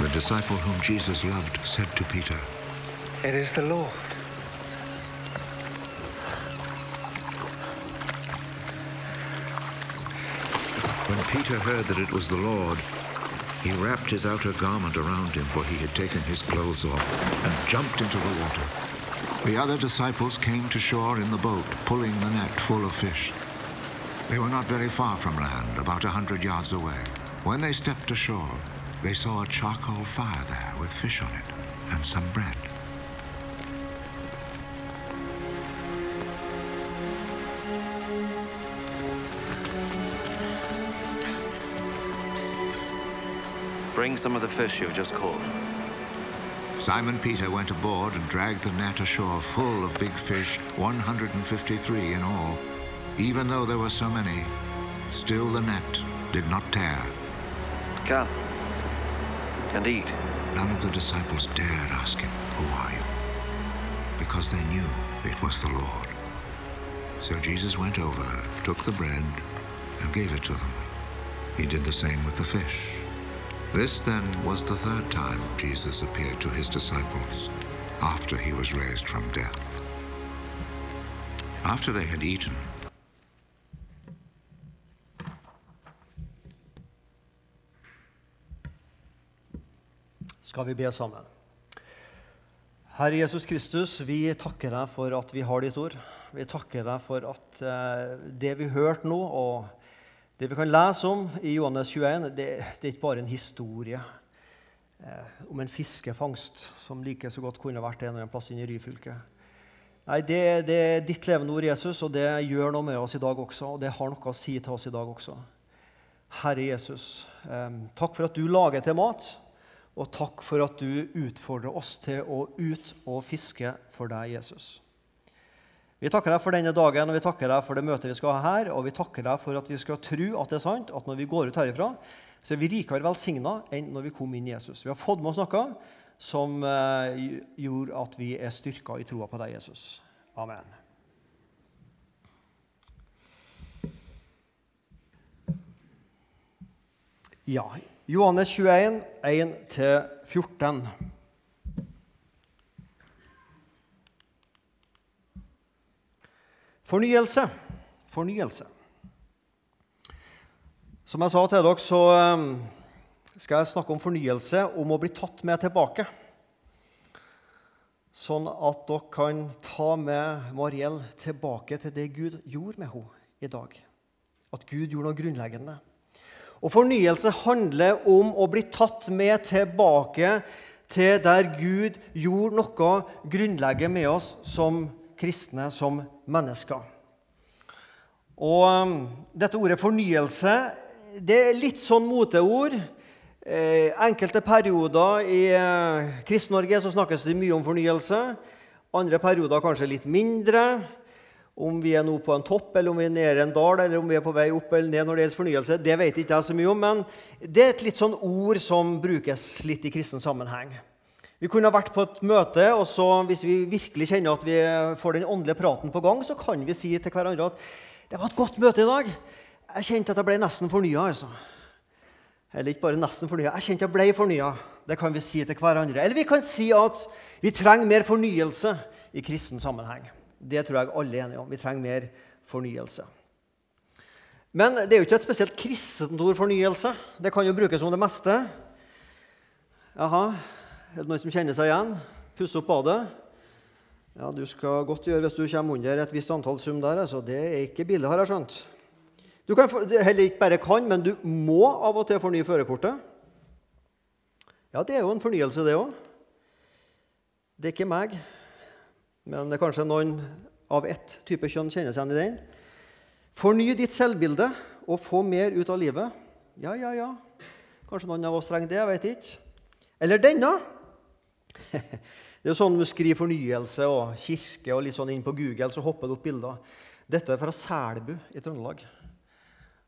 The disciple whom Jesus loved said to Peter, It is the Lord. When Peter heard that it was the Lord, he wrapped his outer garment around him, for he had taken his clothes off, and jumped into the water. The other disciples came to shore in the boat, pulling the net full of fish. They were not very far from land, about a hundred yards away. When they stepped ashore, they saw a charcoal fire there with fish on it and some bread. Bring some of the fish you've just caught. Simon Peter went aboard and dragged the net ashore full of big fish, 153 in all. Even though there were so many, still the net did not tear. Come and eat. None of the disciples dared ask him, Who are you? Because they knew it was the Lord. So Jesus went over, took the bread, and gave it to them. He did the same with the fish. This then was the third time Jesus appeared to his disciples after he was raised from death. After they had eaten, skal vi be sammen. Herre Jesus Kristus, vi takker deg for at vi har ditt ord. Vi takker deg for at eh, det vi hørte nå, og det vi kan lese om i Johannes 21, det, det er ikke bare en historie eh, om en fiskefangst som like så godt kunne vært en eller annen plass inne i Ryfylke. Nei, det, det er ditt levende ord, Jesus, og det gjør noe med oss i dag også. Og det har noe å si til oss i dag også. Herre Jesus, eh, takk for at du lager til mat. Og takk for at du utfordrer oss til å ut og fiske for deg, Jesus. Vi takker deg for denne dagen og vi takker deg for det møtet vi skal ha her. Og vi takker deg for at vi skal tro at det er sant, at når vi går ut herifra, så er vi rikere velsigna enn når vi kom inn i Jesus. Vi har fått med oss noe som eh, gjorde at vi er styrka i troa på deg, Jesus. Amen. Ja, Johannes 21, 1-14. Fornyelse. Fornyelse. Som jeg sa til dere, så um, skal jeg snakke om fornyelse, om å bli tatt med tilbake. Sånn at dere kan ta med Mariell tilbake til det Gud gjorde med henne i dag. At Gud gjorde noe grunnleggende. Og Fornyelse handler om å bli tatt med tilbake til der Gud gjorde noe grunnleggende med oss som kristne, som mennesker. Og um, Dette ordet 'fornyelse' det er litt sånn moteord. Eh, enkelte perioder i eh, Kristen-Norge så snakkes det mye om fornyelse. Andre perioder kanskje litt mindre. Om vi er nå på en topp, eller om vi er nede i en dal, eller om vi er på vei opp eller ned når det gjelder fornyelse, det vet ikke jeg så mye om, men det er et litt sånn ord som brukes litt i kristen sammenheng. Vi kunne vært på et møte, og så, hvis vi virkelig kjenner at vi får den åndelige praten på gang, så kan vi si til hverandre at det var et godt møte i dag. Jeg kjente at jeg ble nesten fornya. Altså. Eller ikke bare nesten fornya, jeg kjente jeg ble fornya. Det kan vi si til hverandre. Eller vi kan si at vi trenger mer fornyelse i kristen sammenheng. Det tror jeg alle er enige om. Vi trenger mer fornyelse. Men det er jo ikke et spesielt kristent ord, fornyelse. Det kan jo brukes om det meste. Jaha, er det noen som kjenner seg igjen? Pusse opp badet? Ja, du skal godt gjøre hvis du kommer under et visst antall sum der. altså. Det er ikke billig, har jeg skjønt. Du kan heller ikke bare kan, men du må av og til fornye førerkortet. Ja, det er jo en fornyelse, det òg. Det er ikke meg, men det er kanskje noen av ett type kjønn kjenner seg igjen i den. Forny ditt selvbilde og få mer ut av livet. Ja, ja, ja. Kanskje noen av oss trenger det. jeg vet ikke. Eller denne. Det er jo sånn Du skriver 'fornyelse' og 'kirke' og litt sånn inn på Google, så hopper det opp bilder. Dette er fra Selbu i Trøndelag.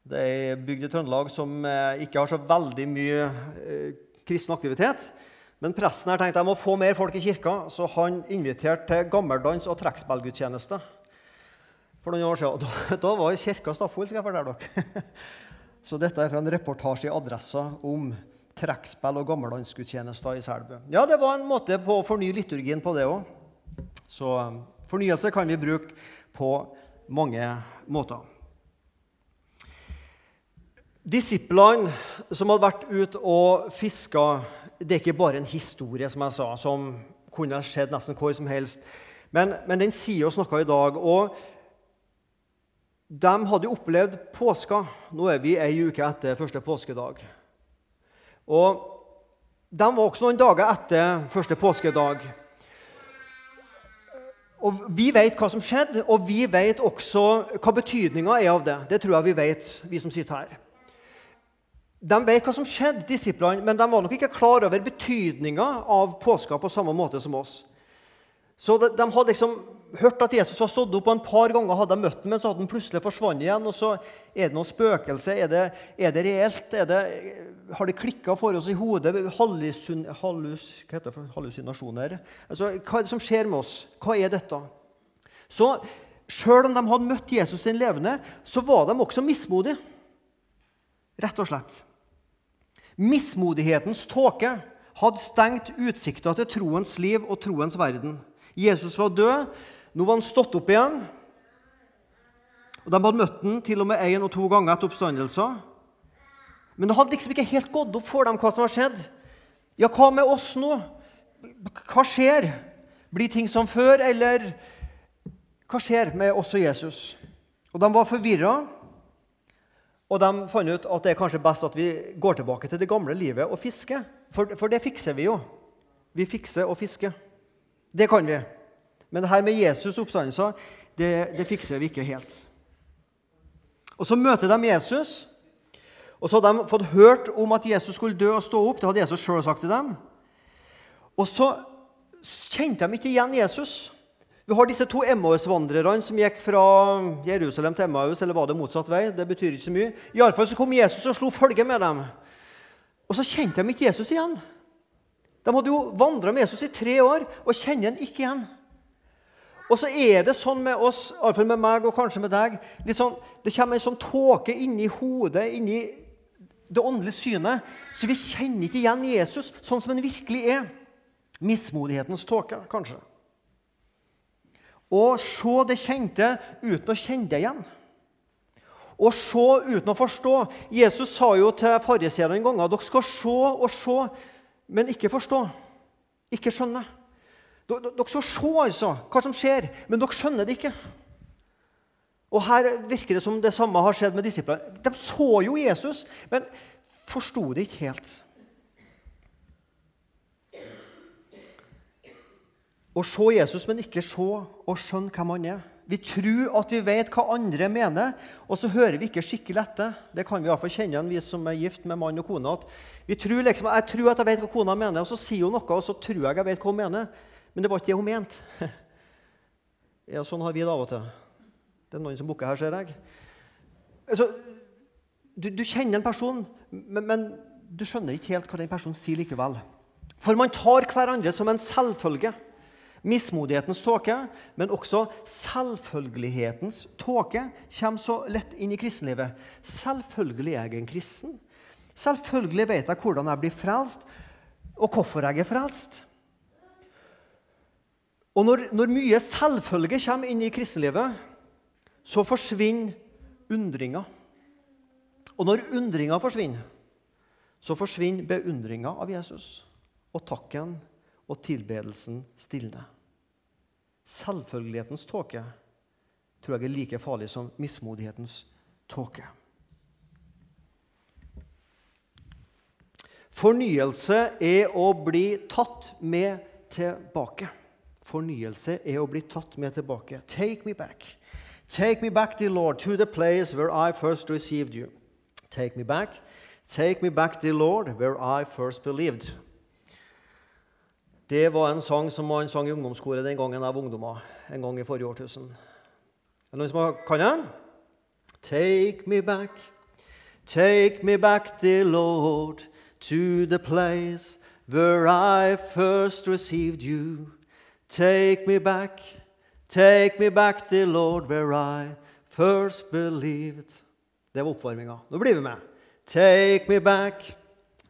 Det er ei bygd i Trøndelag som eh, ikke har så veldig mye eh, kristen aktivitet. Men presten her tenkte jeg må få mer folk i kirka, så han inviterte til gammeldans og trekkspillgudstjeneste. For noen år siden. Da, da var kirka stappfull, skal jeg fortelle dere. Så dette er fra en reportasje i Adressa om trekkspill og gammeldansgudstjenester i Selbu. Ja, det var en måte på å fornye liturgien på det òg. Så um, fornyelse kan vi bruke på mange måter. Disiplene som hadde vært ute og fiska, det er ikke bare en historie som jeg sa, som kunne skjedd nesten hvor som helst. Men, men den sier oss noe i dag. og de hadde jo opplevd påska. Nå er vi ei uke etter første påskedag. Og de var også noen dager etter første påskedag. Og Vi vet hva som skjedde, og vi vet også hva betydninga er av det. Det tror jeg vi vet, vi som sitter her. De vet hva som skjedde, disiplene, men de var nok ikke klar over betydninga av påska på samme måte som oss. Så de, de hadde liksom hørt at Jesus var stått opp, og en par ganger hadde de møtt ham, men så hadde han plutselig forsvunnet igjen. og så Er det noe spøkelse? Er det, er det reelt? Er det, har det klikka for oss i hodet? Hallusin, hallus, hva heter det for hallusinasjoner? Altså, hva er det som skjer med oss? Hva er dette? Så sjøl om de hadde møtt Jesus sin levende, så var de også mismodige. Rett og slett. Mismodighetens tåke hadde stengt utsikta til troens liv og troens verden. Jesus var død, nå var han stått opp igjen. Og De hadde møtt ham til og med én og to ganger etter oppstandelser. Men det hadde liksom ikke helt gått opp for dem hva som har skjedd. Ja, hva med oss nå? Hva skjer? Blir ting som før, eller hva skjer med oss og Jesus? Og De var forvirra, og de fant ut at det er kanskje best at vi går tilbake til det gamle livet og fisker. For, for det fikser vi jo. Vi fikser og fisker. Det kan vi. Men det her med Jesus' oppstandelse det, det fikser vi ikke helt. Og Så møter de Jesus, og så hadde de fått hørt om at Jesus skulle dø og stå opp. Det hadde Jesus sjøl sagt til dem. Og så kjente de ikke igjen Jesus. Vi har disse to Emmaus-vandrerne som gikk fra Jerusalem til Emmaus. Eller var det motsatt vei? Det betyr ikke så mye. Iallfall så kom Jesus og slo følge med dem. Og så kjente de ikke Jesus igjen. De hadde jo vandra med Jesus i tre år og kjenner han ikke igjen. Og så er det sånn med oss, iallfall med meg og kanskje med deg sånn, Det kommer en sånn tåke inni hodet, inni det åndelige synet, så vi kjenner ikke igjen Jesus sånn som han virkelig er. Mismodighetens tåke, kanskje. Å se det kjente uten å kjenne det igjen. Å se uten å forstå. Jesus sa jo til fariseerne en gang at dere skal se og se, men ikke forstå. Ikke skjønne. Dere skal se altså, hva som skjer, men dere skjønner det ikke. Og Her virker det som det samme har skjedd med disiplene. De så jo Jesus, men forsto det ikke helt. Å se Jesus, men ikke se og skjønne hvem han er. Vi tror at vi vet hva andre mener, og så hører vi ikke skikkelig etter. Det kan vi i hvert fall kjenne igjen, vi som er gift med mann og kone. at vi tror liksom, Jeg tror at jeg vet hva kona mener, og så sier hun noe, og så tror jeg jeg vet hva hun mener. Men det var ikke det hun mente. Ja, sånn har vi det av og til. Det er noen som bukker her, ser jeg. Altså, du, du, kjenner en person, men, men, du skjønner ikke helt hva den personen sier likevel. For man tar hverandre som en selvfølge. Mismodighetens tåke, men også selvfølgelighetens tåke kommer så lett inn i kristenlivet. Selvfølgelig er jeg en kristen. Selvfølgelig vet jeg hvordan jeg blir frelst, og hvorfor jeg er frelst. Og når, når mye selvfølge kommer inn i kristenlivet, så forsvinner undringa. Og når undringa forsvinner, så forsvinner beundringa av Jesus. Og takken og tilbedelsen stilner. Selvfølgelighetens tåke tror jeg er like farlig som mismodighetens tåke. Fornyelse er å bli tatt med tilbake. Fornyelse er å bli tatt med tilbake. Take me back. Take me back, dear Lord, to the place where I first received you. Take me back. Take me back, dear Lord, where I first believed. Det var en sang som man sang i ungdomskoret den gangen jeg var ungdommer. En gang i forrige årtusen. Er det noen som kan den? Take me back, take me back, dear Lord, to the place where I first received you. Take me back, take me back, dear Lord, where I first believed. Det var oppvarminga. Nå blir vi med. Take me back,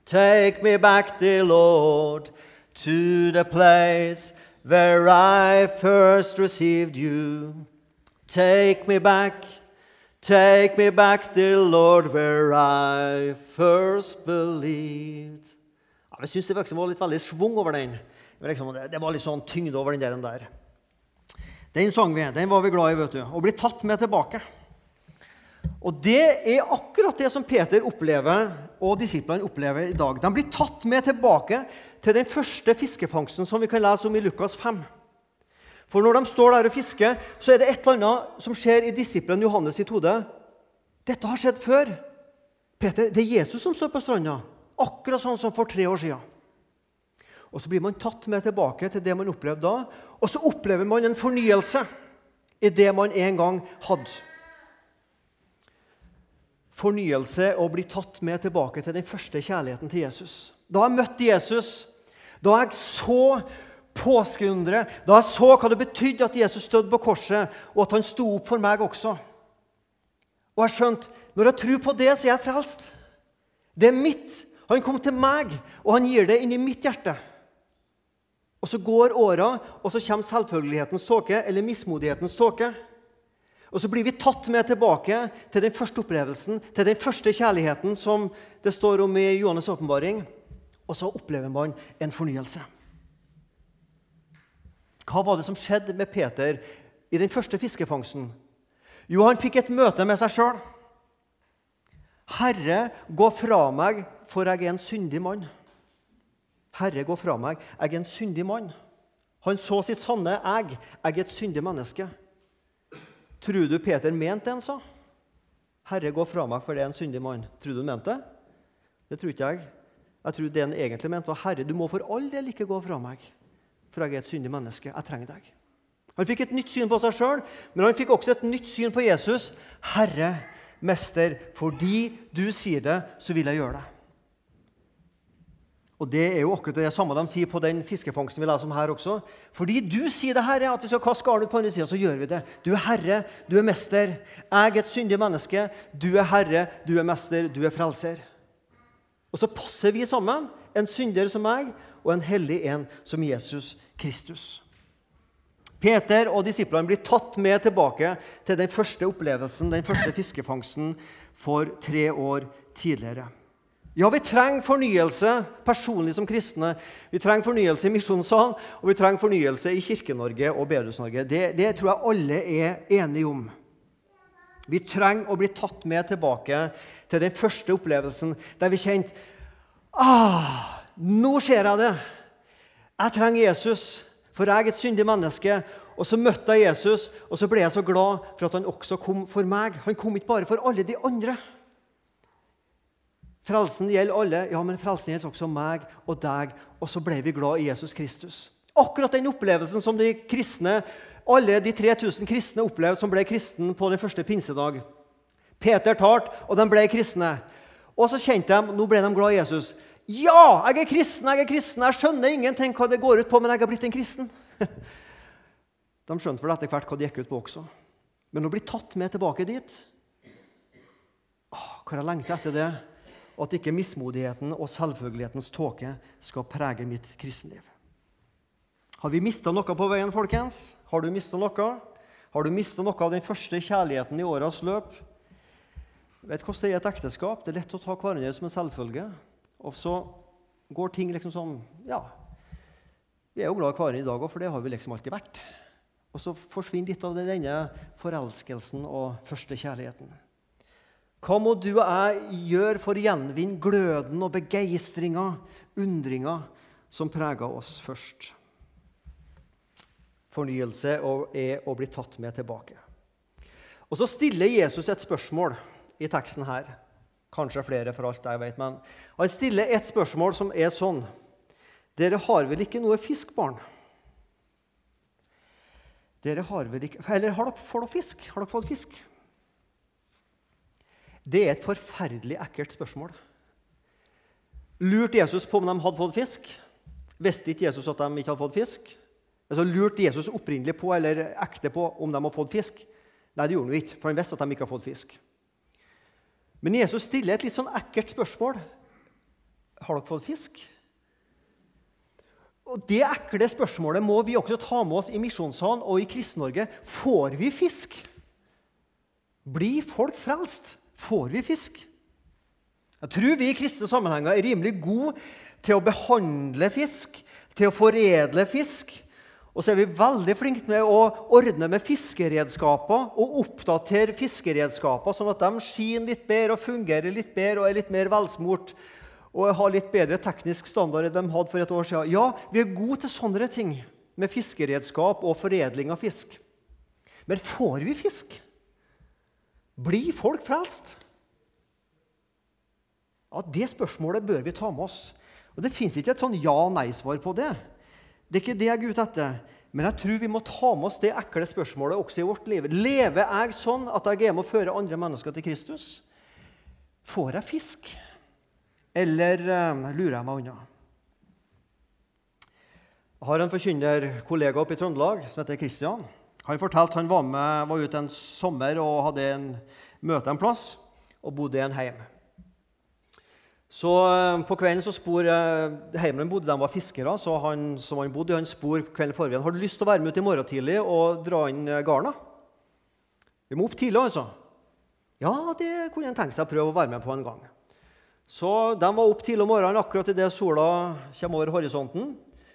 Take me back, dear Lord, to the place where I first received you. Take me back, take me back, dear Lord, where I first believed. Ja, jeg syns det liksom var litt veldig svung over den. Det var, liksom, litt sånn tyngde over. Den, der. den sang vi, den var vi glad i. vet du. Å bli tatt med tilbake. Og Det er akkurat det som Peter opplever, og disiplene opplever i dag. De blir tatt med tilbake til den første fiskefangsten som vi kan lese om i Lukas 5. For når de står der og fisker, så er det et eller annet som skjer i disippelen Johannes sitt hode. Dette har skjedd før. Peter, Det er Jesus som står på stranda, akkurat sånn som for tre år siden. Og Så blir man tatt med tilbake til det man opplevde da, og så opplever man en fornyelse i det man en gang hadde fornyelse og bli tatt med tilbake til den første kjærligheten til Jesus. Da jeg møtte Jesus, da jeg så påskeunderet, da jeg så hva det betydde at Jesus stod på korset, og at han sto opp for meg også. Og jeg skjønte når jeg tror på det, så er jeg frelst. Det er mitt. Han kom til meg, og han gir det inn i mitt hjerte. Og Så går åra, og så kommer selvfølgelighetens tåke, eller mismodighetens tåke. Og så blir vi tatt med tilbake til den første opplevelsen, til den første kjærligheten som det står om i Johannes' åpenbaring. Og så opplever man en fornyelse. Hva var det som skjedde med Peter i den første fiskefangsten? Jo, han fikk et møte med seg sjøl. Herre, gå fra meg, for jeg er en syndig mann. Herre, gå fra meg, jeg er en syndig mann. Han så sitt sanne jeg. Jeg er et syndig menneske. Tror du Peter mente det han sa? Herre, gå fra meg, for det er en syndig mann. Tror du han mente det? Det tror ikke jeg. Jeg tror det han egentlig mente, var Herre, du må for all del ikke gå fra meg, for jeg er et syndig menneske. Jeg trenger deg. Han fikk et nytt syn på seg sjøl, men han fikk også et nytt syn på Jesus. Herre, mester, fordi du sier det, så vil jeg gjøre det. Og Det er jo akkurat det samme de sier på den fiskefangsten vi leser om her også. Fordi du sier det, Herre, at vi skal kaste garnet ut på andre sida, så gjør vi det. Du er Herre, du er mester. Jeg er et syndig menneske. Du er Herre, du er mester, du er frelser. Og så passer vi sammen, en synder som meg og en hellig en som Jesus Kristus. Peter og disiplene blir tatt med tilbake til den første opplevelsen, den første fiskefangsten, for tre år tidligere. Ja, vi trenger fornyelse personlig som kristne. Vi trenger fornyelse i Misjonssalen, og vi trenger fornyelse i Kirke-Norge og Bedehus-Norge. Det, det, tror jeg alle er enige om. Vi trenger å bli tatt med tilbake til den første opplevelsen der vi kjente ah, Nå ser jeg det! Jeg trenger Jesus, for jeg er et syndig menneske. Og så møtte jeg Jesus, og så ble jeg så glad for at han også kom for meg. Han kom ikke bare for alle de andre. Frelsen gjelder alle, ja, men frelsen gjelder også meg og deg. Og så ble vi glad i Jesus Kristus. Akkurat den opplevelsen som de kristne, alle de 3000 kristne opplevde som ble kristne på den første pinsedag. Peter talte, og de ble kristne. Og så kjente de nå ble de glad i Jesus. Ja, jeg er kristen, jeg er kristen, jeg skjønner ingenting hva det går ut på, men jeg har blitt en kristen. De skjønte vel etter hvert hva det gikk ut på også. Men å bli tatt med tilbake dit Åh, Hvor jeg lengter etter det og at ikke mismodigheten og selvfølgelighetens tåke skal prege mitt kristenliv. Har vi mista noe på veien, folkens? Har du mista noe? Har du mista noe av den første kjærligheten i åras løp? vet hvordan det er et ekteskap. Det er lett å ta hverandre som en selvfølge. Og så går ting liksom sånn Ja, vi er jo glad i hverandre i dag òg, for det har vi liksom alltid vært. Og så forsvinner litt av denne forelskelsen og første kjærligheten. Hva må du og jeg gjøre for å gjenvinne gløden og begeistringa, undringa, som preger oss først? Fornyelse er å bli tatt med tilbake. Og Så stiller Jesus et spørsmål i teksten her. Kanskje flere, for alt jeg vet. Men han stiller et spørsmål som er sånn Dere har vel ikke noe fisk, barn? Dere har vel ikke, Eller har dere fått fisk? Har dere fått fisk? Det er et forferdelig ekkelt spørsmål. Lurte Jesus på om de hadde fått fisk? Visste ikke Jesus at de ikke hadde fått fisk? Altså, lurte Jesus opprinnelig på eller ekte på om de hadde fått fisk? Nei, det gjorde han ikke, for han visste at de ikke hadde fått fisk. Men Jesus stiller et litt sånn ekkelt spørsmål. Har dere fått fisk? Og Det ekle spørsmålet må vi også ta med oss i Misjonssalen og i Kristen-Norge. Får vi fisk? Blir folk frelst? Får vi fisk? Jeg tror vi i kristne sammenhenger er rimelig gode til å behandle fisk, til å foredle fisk. Og så er vi veldig flinke med å ordne med fiskeredskaper og oppdatere fiskeredskaper, sånn at de skinner litt bedre og fungerer litt bedre og er litt mer velsmurt og har litt bedre teknisk standard enn de hadde for et år siden. Ja, vi er gode til sånne ting med fiskeredskap og foredling av fisk. Men får vi fisk? Blir folk frelst? Ja, Det spørsmålet bør vi ta med oss. Og Det fins ikke et sånn ja-nei-svar på det. Det er ikke det jeg er ute etter. Men jeg tror vi må ta med oss det ekle spørsmålet også i vårt liv. Lever jeg sånn at jeg er med å føre andre mennesker til Kristus? Får jeg fisk? Eller uh, lurer jeg meg unna? Jeg har en forkynnerkollega oppe i Trøndelag som heter Kristian. Han fortalte han var med, var ute en sommer og hadde en møte en plass og bodde i en heim. Så eh, På kvelden så spor eh, heimen han bodde, de var fiskere. så han som han bodde, han spor kvelden forrige. Har du lyst til å være med ut i morgen tidlig og dra inn garna? Vi må opp tidlig, altså. Ja, det kunne han tenke seg å prøve å være med på en gang. Så de var opp tidlig om morgenen akkurat idet sola kommer over horisonten.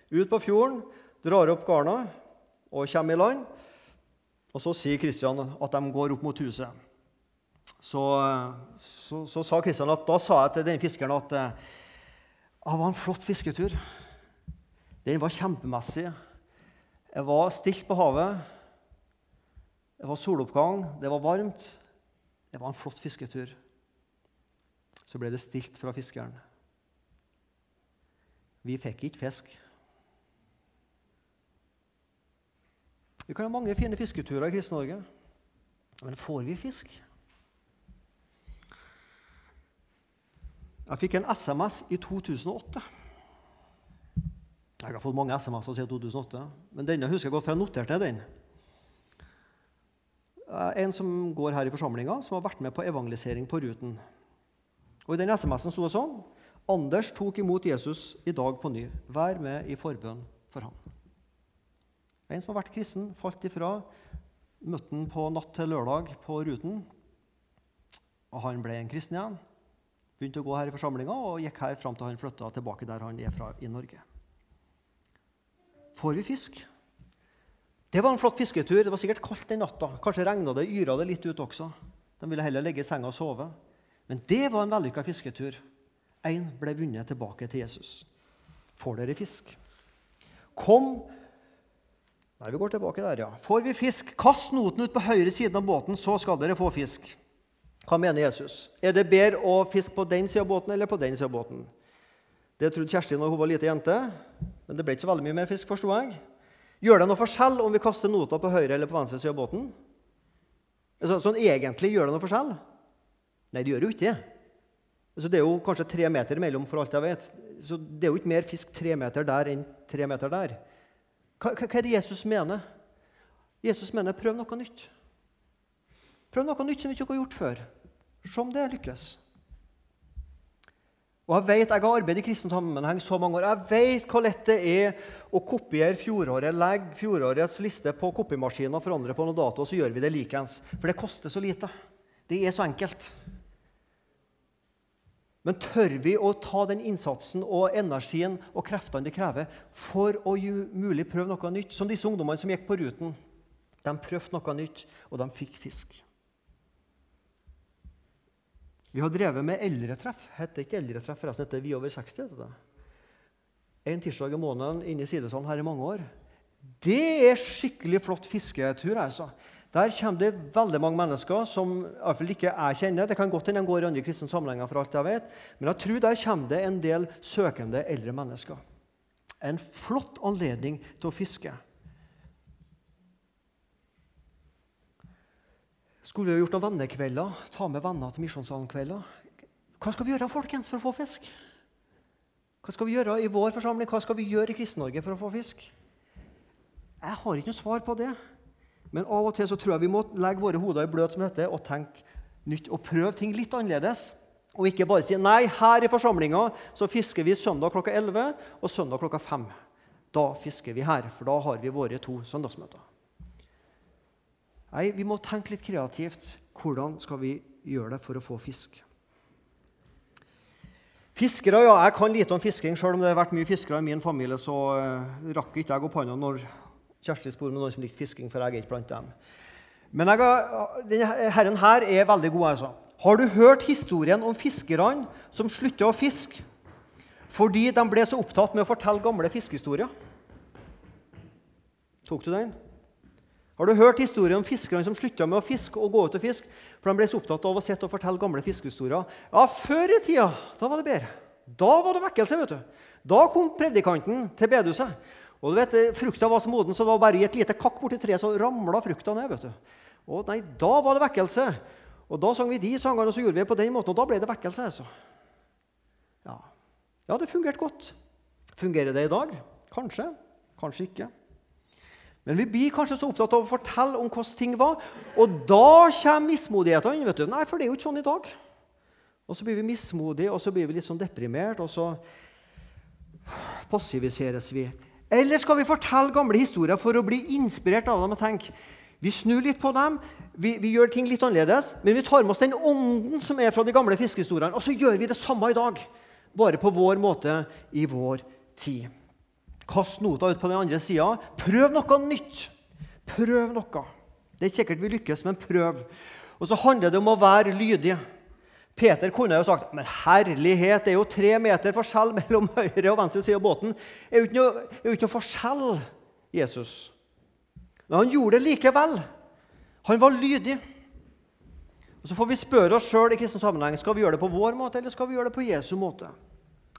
Ut på fjorden, drar opp garna og kommer i land. Og så sier Kristian at de går opp mot huset. Så, så, så sa Kristian at da sa jeg til denne fiskeren at det var en flott fisketur. Den var kjempemessig. Jeg var stilt på havet. Det var soloppgang, det var varmt. Det var en flott fisketur så ble det stilt fra fiskeren. Vi fikk ikke fisk. Vi kan ha mange fine fisketurer i Kristen-Norge, men får vi fisk? Jeg fikk en SMS i 2008. Jeg har fått mange SMS-er siden 2008, men denne husker jeg godt, for jeg noterte ned den. En som går her i forsamlinga, som har vært med på evangelisering på Ruten. Og I den SMS-en sto det sånn Anders tok imot Jesus i dag på ny. Vær med i forbønn for ham. En som har vært kristen, falt ifra. Møtte han på natt til lørdag på Ruten. Og Han ble en kristen igjen. Begynte å gå her i forsamlinga og gikk her fram til han flytta tilbake der han er fra i Norge. Får vi fisk? Det var en flott fisketur. Det var sikkert kaldt den natta. Kanskje regna det, yra det litt ut også. De ville heller ligge i senga og sove. Men det var en vellykka fisketur. Én ble vunnet tilbake til Jesus. Får dere fisk? Kom Nei, vi går tilbake der, ja. Får vi fisk, kast noten ut på høyre siden av båten, så skal dere få fisk. Hva mener Jesus? Er det bedre å fiske på den siden av båten eller på den siden av båten? Det trodde Kjersti når hun var lita jente, men det ble ikke så veldig mye mer fisk. forstod jeg. Gjør det noe forskjell om vi kaster nota på høyre eller på venstre side av båten? Så, sånn egentlig gjør det noe forskjell? Nei, det gjør jo ikke det. Altså, det er jo kanskje tre meter imellom, for alt jeg vet. Så det er jo ikke mer fisk tre meter der enn tre meter der. Hva, hva, er det Jesus mener? Jesus mener prøv noe nytt. Prøv noe nytt som vi ikke har gjort før. Se om det lykkes. Og Jeg vet, jeg har arbeidet i kristen sammenheng så mange år. Jeg vet hvor lett det er å kopiere fjoråret, legge fjorårets liste på kopimaskinen og forandre på noen dato, så gjør vi det likens. For det koster så lite. Det er så enkelt. Men tør vi å ta den innsatsen og energien og kreftene det krever for å mulig prøve noe nytt? Som disse ungdommene som gikk på Ruten. De prøvde noe nytt, og de fikk fisk. Vi har drevet med eldretreff. Heter ikke eldretreff, forresten heter Vi over 60. heter det. En tirsdag i måneden inne i Sidesand her i mange år. Det er skikkelig flott fisketur. altså. Der kommer det veldig mange mennesker som i hvert fall ikke jeg kjenner. Det kan godt hende de går i andre kristne sammenhenger, for alt jeg vet. Men jeg tror der kommer det en del søkende eldre mennesker. En flott anledning til å fiske. Skulle vi gjort noen vennekvelder? Ta med venner til Misjonssalen-kvelder? Hva skal vi gjøre folkens, for å få fisk? Hva skal vi gjøre i vår forsamling? Hva skal vi gjøre i Kristen-Norge for å få fisk? Jeg har ikke noe svar på det. Men av og til så tror jeg vi må legge våre hoder i bløt som dette, og tenke nytt og prøve ting litt annerledes. Og ikke bare si nei, her i forsamlinga så fisker vi søndag klokka 11 og søndag klokka 5. Da fisker vi her, for da har vi våre to søndagsmøter. Nei, vi må tenke litt kreativt. Hvordan skal vi gjøre det for å få fisk? Fiskere, ja, Jeg kan lite om fisking, selv om det har vært mye fiskere i min familie. Så uh, rakk ikke jeg opp hånda når Kjersti spurte om noen som likte fisking, for jeg er ikke blant dem. Men jeg, denne herren her er veldig god. altså. Har du hørt historien om fiskerne som slutta å fiske fordi de ble så opptatt med å fortelle gamle fiskehistorier? Tok du den? Har du hørt historien om fiskerne som slutta med å fiske og gå ut og fiske for de ble så opptatt av å sitte og fortelle gamle fiskehistorier? Ja, før i tida da var det bedre. Da var det vekkelse. vet du. Da kom predikanten til bedehuset. Og du vet, Frukta var så moden, så det var bare i et lite kakk borti treet så ramla frukta ned. vet du. Og nei, Da var det vekkelse. Og Da sang vi de sangene, og så gjorde vi det på den måten, og da ble det vekkelse. altså. Ja, ja det fungerte godt. Fungerer det i dag? Kanskje. Kanskje ikke. Men vi blir kanskje så opptatt av å fortelle om hvordan ting var. Og da kommer mismodighetene. vet du. Nei, for det er jo ikke sånn i dag. Og så blir vi mismodige, og så blir vi litt sånn deprimert, og så passiviseres vi. Eller skal vi fortelle gamle historier for å bli inspirert av dem og tenke vi snur litt på dem, vi, vi, gjør ting litt annerledes, men vi tar med oss den ånden som er fra de gamle fiskehistoriene, og så gjør vi det samme i dag, bare på vår måte i vår tid. Kast nota ut på den andre sida. Prøv noe nytt. Prøv noe. Det er ikke sikkert vi lykkes, men prøv. Og så handler det om å være lydig. Peter kunne jo sagt men herlighet, det er jo tre meter forskjell mellom høyre og venstre side av båten. Det er jo ikke noe, jo ikke noe forskjell, Jesus. Men han gjorde det likevel. Han var lydig. Og Så får vi spørre oss sjøl i kristen sammenheng skal vi gjøre det på vår måte eller skal vi gjøre det på Jesu måte.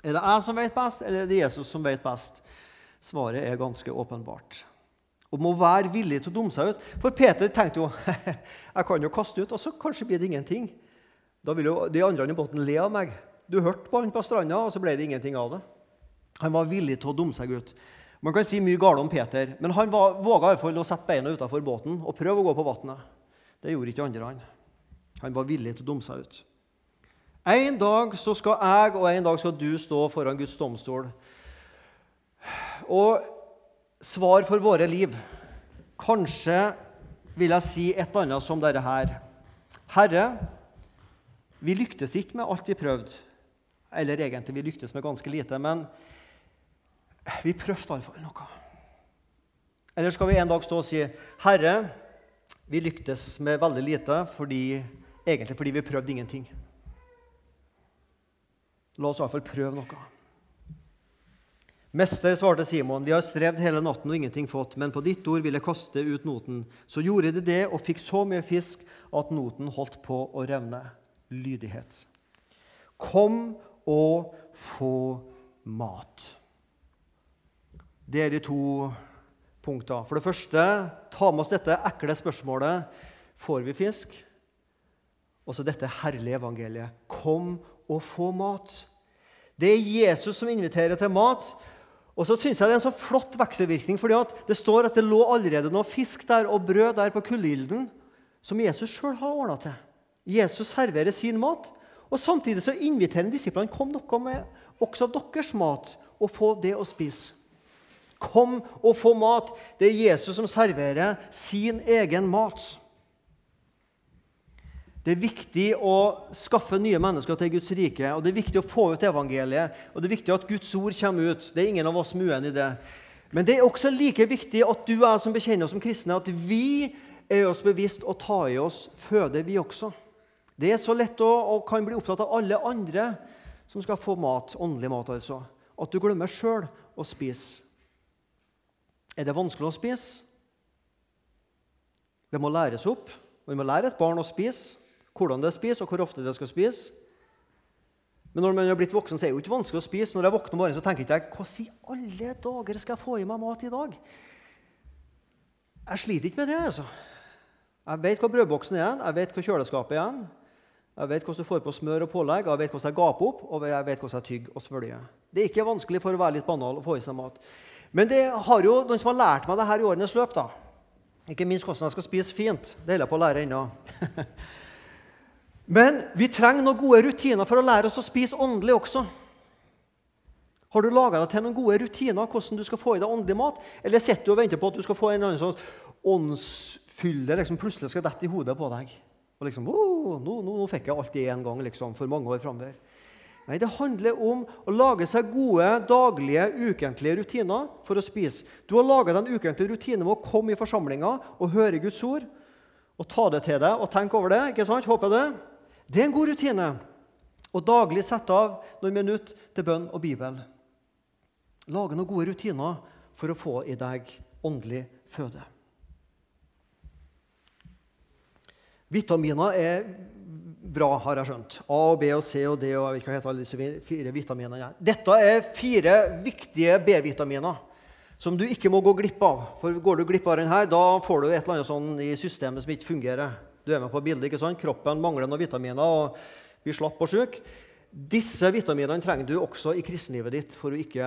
Er det jeg som vet best, eller er det Jesus som vet best? Svaret er ganske åpenbart. Og må være villig til å dumme seg ut. For Peter tenkte jo jeg kan jo kaste ut, og så kanskje blir det ingenting. Da vil jo de andre i båten le av meg. Du hørte på han på stranda, og så ble det ingenting av det. Han var villig til å dumme seg ut. Man kan si mye galt om Peter, men han var, våga iallfall å sette beina utafor båten og prøve å gå på vannet. Det gjorde ikke andre. Han Han var villig til å dumme seg ut. En dag så skal jeg og en dag skal du stå foran Guds domstol. Og svar for våre liv Kanskje vil jeg si et eller annet som dette her. Herre, vi lyktes ikke med alt vi prøvde. Eller egentlig, vi lyktes med ganske lite. Men vi prøvde iallfall noe. Eller skal vi en dag stå og si Herre, vi lyktes med veldig lite fordi, egentlig fordi vi prøvde ingenting. La oss iallfall prøve noe. Mester, svarte Simon, vi har strevd hele natten og ingenting fått, men på ditt ord vil jeg kaste ut noten. Så gjorde de det og fikk så mye fisk at noten holdt på å revne lydighet. Kom og få mat. Det er de to punktene. For det første, ta med oss dette ekle spørsmålet får vi fisk. Og så dette herlige evangeliet. Kom og få mat. Det er Jesus som inviterer til mat. Og så synes jeg Det er en så flott vekselvirkning, fordi det står at det lå allerede noe fisk der og brød der på kullgilden som Jesus sjøl har ordna til. Jesus serverer sin mat, og samtidig så inviterer han disiplene kom noe med også deres mat, og få det å spise. Kom og få mat. Det er Jesus som serverer sin egen mat. Det er viktig å skaffe nye mennesker til Guds rike, og det er viktig å få ut evangeliet. og det er viktig at Guds ord kommer ut. Det er ingen av oss er i det. Men det er også like viktig at du og jeg som bekjenner oss som kristne, at vi er oss bevisst å ta i oss føde, vi også. Det er så lett å og kan bli opptatt av alle andre som skal få mat, åndelig mat, altså, at du glemmer sjøl å spise. Er det vanskelig å spise? Det må læres opp. Vi må lære et barn å spise, hvordan det spiser, og hvor ofte det skal spise. Men når man har blitt voksen, så er det jo ikke vanskelig å spise. Når jeg våkner om morgenen, så tenker jeg ikke hvordan i alle dager skal jeg få i meg mat i dag? Jeg sliter ikke med det. altså. Jeg vet hva brødboksen er, jeg vet hva kjøleskapet er, jeg vet hvordan du får på smør og pålegg, jeg vet hvordan jeg gaper opp, og jeg vet hvordan jeg tygger og svølger. Det er ikke vanskelig for å være litt banal å få i seg mat. Men det har jo noen som har lært meg det her i årenes løp. da. Ikke minst hvordan jeg skal spise fint. Det holder jeg på å lære ennå. Men vi trenger noen gode rutiner for å lære oss å spise åndelig også. Har du laga deg til noen gode rutiner hvordan du skal få i deg åndelig mat? Eller sitter du og venter på at du skal få en eller annen sånn åndsfylde liksom plutselig skal dette i hodet på deg? Og liksom, nå, nå, nå, fikk jeg alt det en gang liksom, for mange år framover. Nei, det handler om å lage seg gode daglige, ukentlige rutiner for å spise. Du har laga den ukentlige rutinen med å komme i forsamlinga og høre Guds ord. Og ta det til deg og tenke over det. ikke sant? Håper det. Det er en god rutine. Og daglig sette av noen minutter til bønn og Bibel. Lage noen gode rutiner for å få i deg åndelig føde. Vitaminer er bra, har jeg skjønt. A og B og C og D og jeg vet ikke hva heter alle disse fire vitaminene. Dette er fire viktige B-vitaminer som du ikke må gå glipp av. For Går du glipp av denne, da får du et eller annet sånn i systemet som ikke fungerer. Du er med på bildet, ikke sant? Kroppen mangler noen vitaminer og blir slapp og syk. Disse vitaminene trenger du også i kristenlivet ditt for å ikke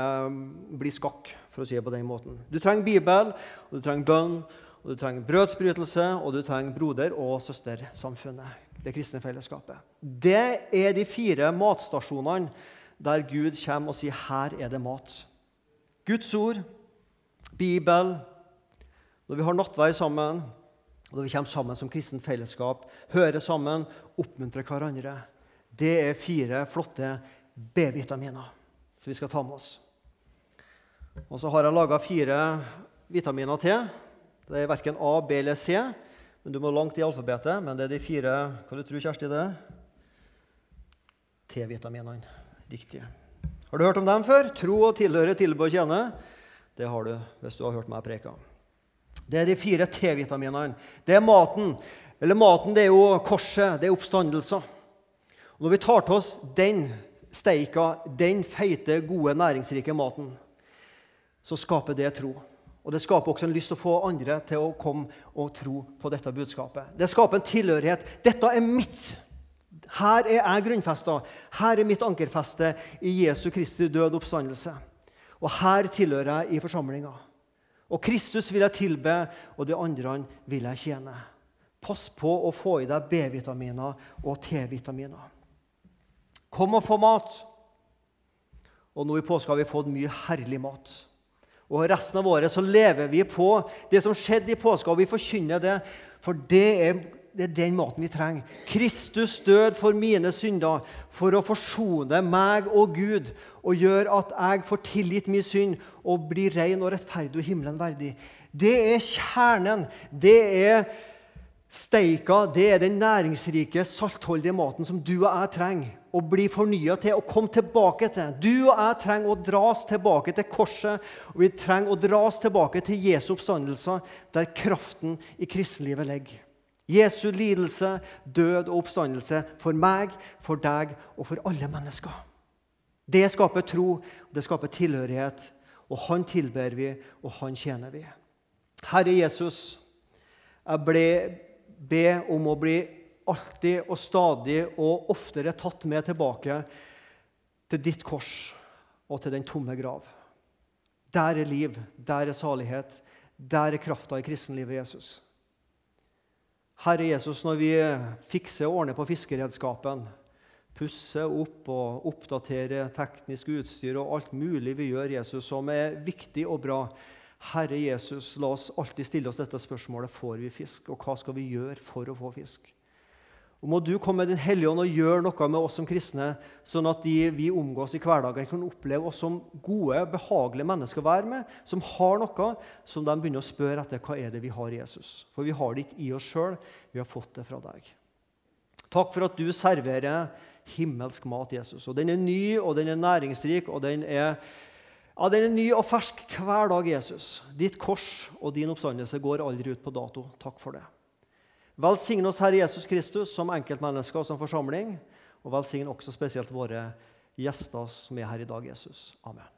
bli skakk. for å si det på den måten. Du trenger Bibel, og du trenger bønn, og du trenger brødsbrytelse, og du trenger broder- og søstersamfunnet. Det kristne fellesskapet. Det er de fire matstasjonene der Gud kommer og sier 'her er det mat'. Guds ord, Bibel, når vi har nattverd sammen, og når vi kommer sammen som kristen fellesskap, hører sammen, oppmuntrer hverandre. Det er fire flotte B-vitaminer som vi skal ta med oss. Og så har jeg laga fire vitaminer til. Det er verken A, B eller C. Men Du må langt i alfabetet. Men det er de fire Hva du tror Kjersti det? T-vitaminene. Riktig. Har du hørt om dem før? Tro og tilhøre, tilbe og tjene. Det har du hvis du har hørt meg preke. Det er de fire T-vitaminene. Det er maten. Eller maten det er jo korset, det er oppstandelser. Og når vi tar til oss den steika, den feite, gode, næringsrike maten, så skaper det tro. Og det skaper også en lyst til å få andre til å komme og tro på dette budskapet. Det skaper en tilhørighet. Dette er mitt. Her er jeg grunnfesta. Her er mitt ankerfeste i Jesu Kristi død oppstandelse. Og her tilhører jeg i forsamlinga. Og Kristus vil jeg tilbe, og de andre vil jeg tjene. Pass på å få i deg B-vitaminer og T-vitaminer. Kom og få mat. Og nå i påske har vi fått mye herlig mat. Og resten av året så lever vi på det som skjedde i påska, og vi forkynner det. For det er, det er den maten vi trenger. Kristus død for mine synder, for å forsone meg og Gud og gjøre at jeg får tilgitt min synd og blir ren og rettferdig og himmelen verdig. Det er kjernen. Det er Steika det er den næringsrike, saltholdige maten som du og jeg trenger å bli fornya til og komme tilbake til. Du og jeg trenger å dras tilbake til korset, og vi trenger å dras tilbake til Jesu oppstandelse, der kraften i kristenlivet ligger. Jesu lidelse, død og oppstandelse for meg, for deg og for alle mennesker. Det skaper tro, det skaper tilhørighet, og Han tilber vi, og Han tjener vi. Herre Jesus, jeg ble be om å bli alltid og stadig og oftere tatt med tilbake til ditt kors og til den tomme grav. Der er liv, der er salighet, der er krafta i kristenlivet Jesus. Herre Jesus, når vi fikser og ordner på fiskeredskapen, pusser opp og oppdaterer teknisk utstyr og alt mulig vi gjør, Jesus, som er viktig og bra, Herre Jesus, la oss alltid stille oss dette spørsmålet får vi fisk, og hva skal vi gjøre for å få fisk? Og Må du komme med Din Hellige Ånd og gjøre noe med oss som kristne, sånn at de vi omgås i hverdagen, kan oppleve oss som gode, behagelige mennesker å være med, som har noe som de begynner å spørre etter hva er det vi har i Jesus. For vi har det ikke i oss sjøl, vi har fått det fra deg. Takk for at du serverer himmelsk mat, Jesus. Og Den er ny, og den er næringsrik, og den er ja, Den er ny og fersk hver dag, Jesus. Ditt kors og din oppstandelse går aldri ut på dato. Takk for det. Velsign oss, Herre Jesus Kristus, som enkeltmennesker og som forsamling. Og velsign også spesielt våre gjester som er her i dag, Jesus. Amen.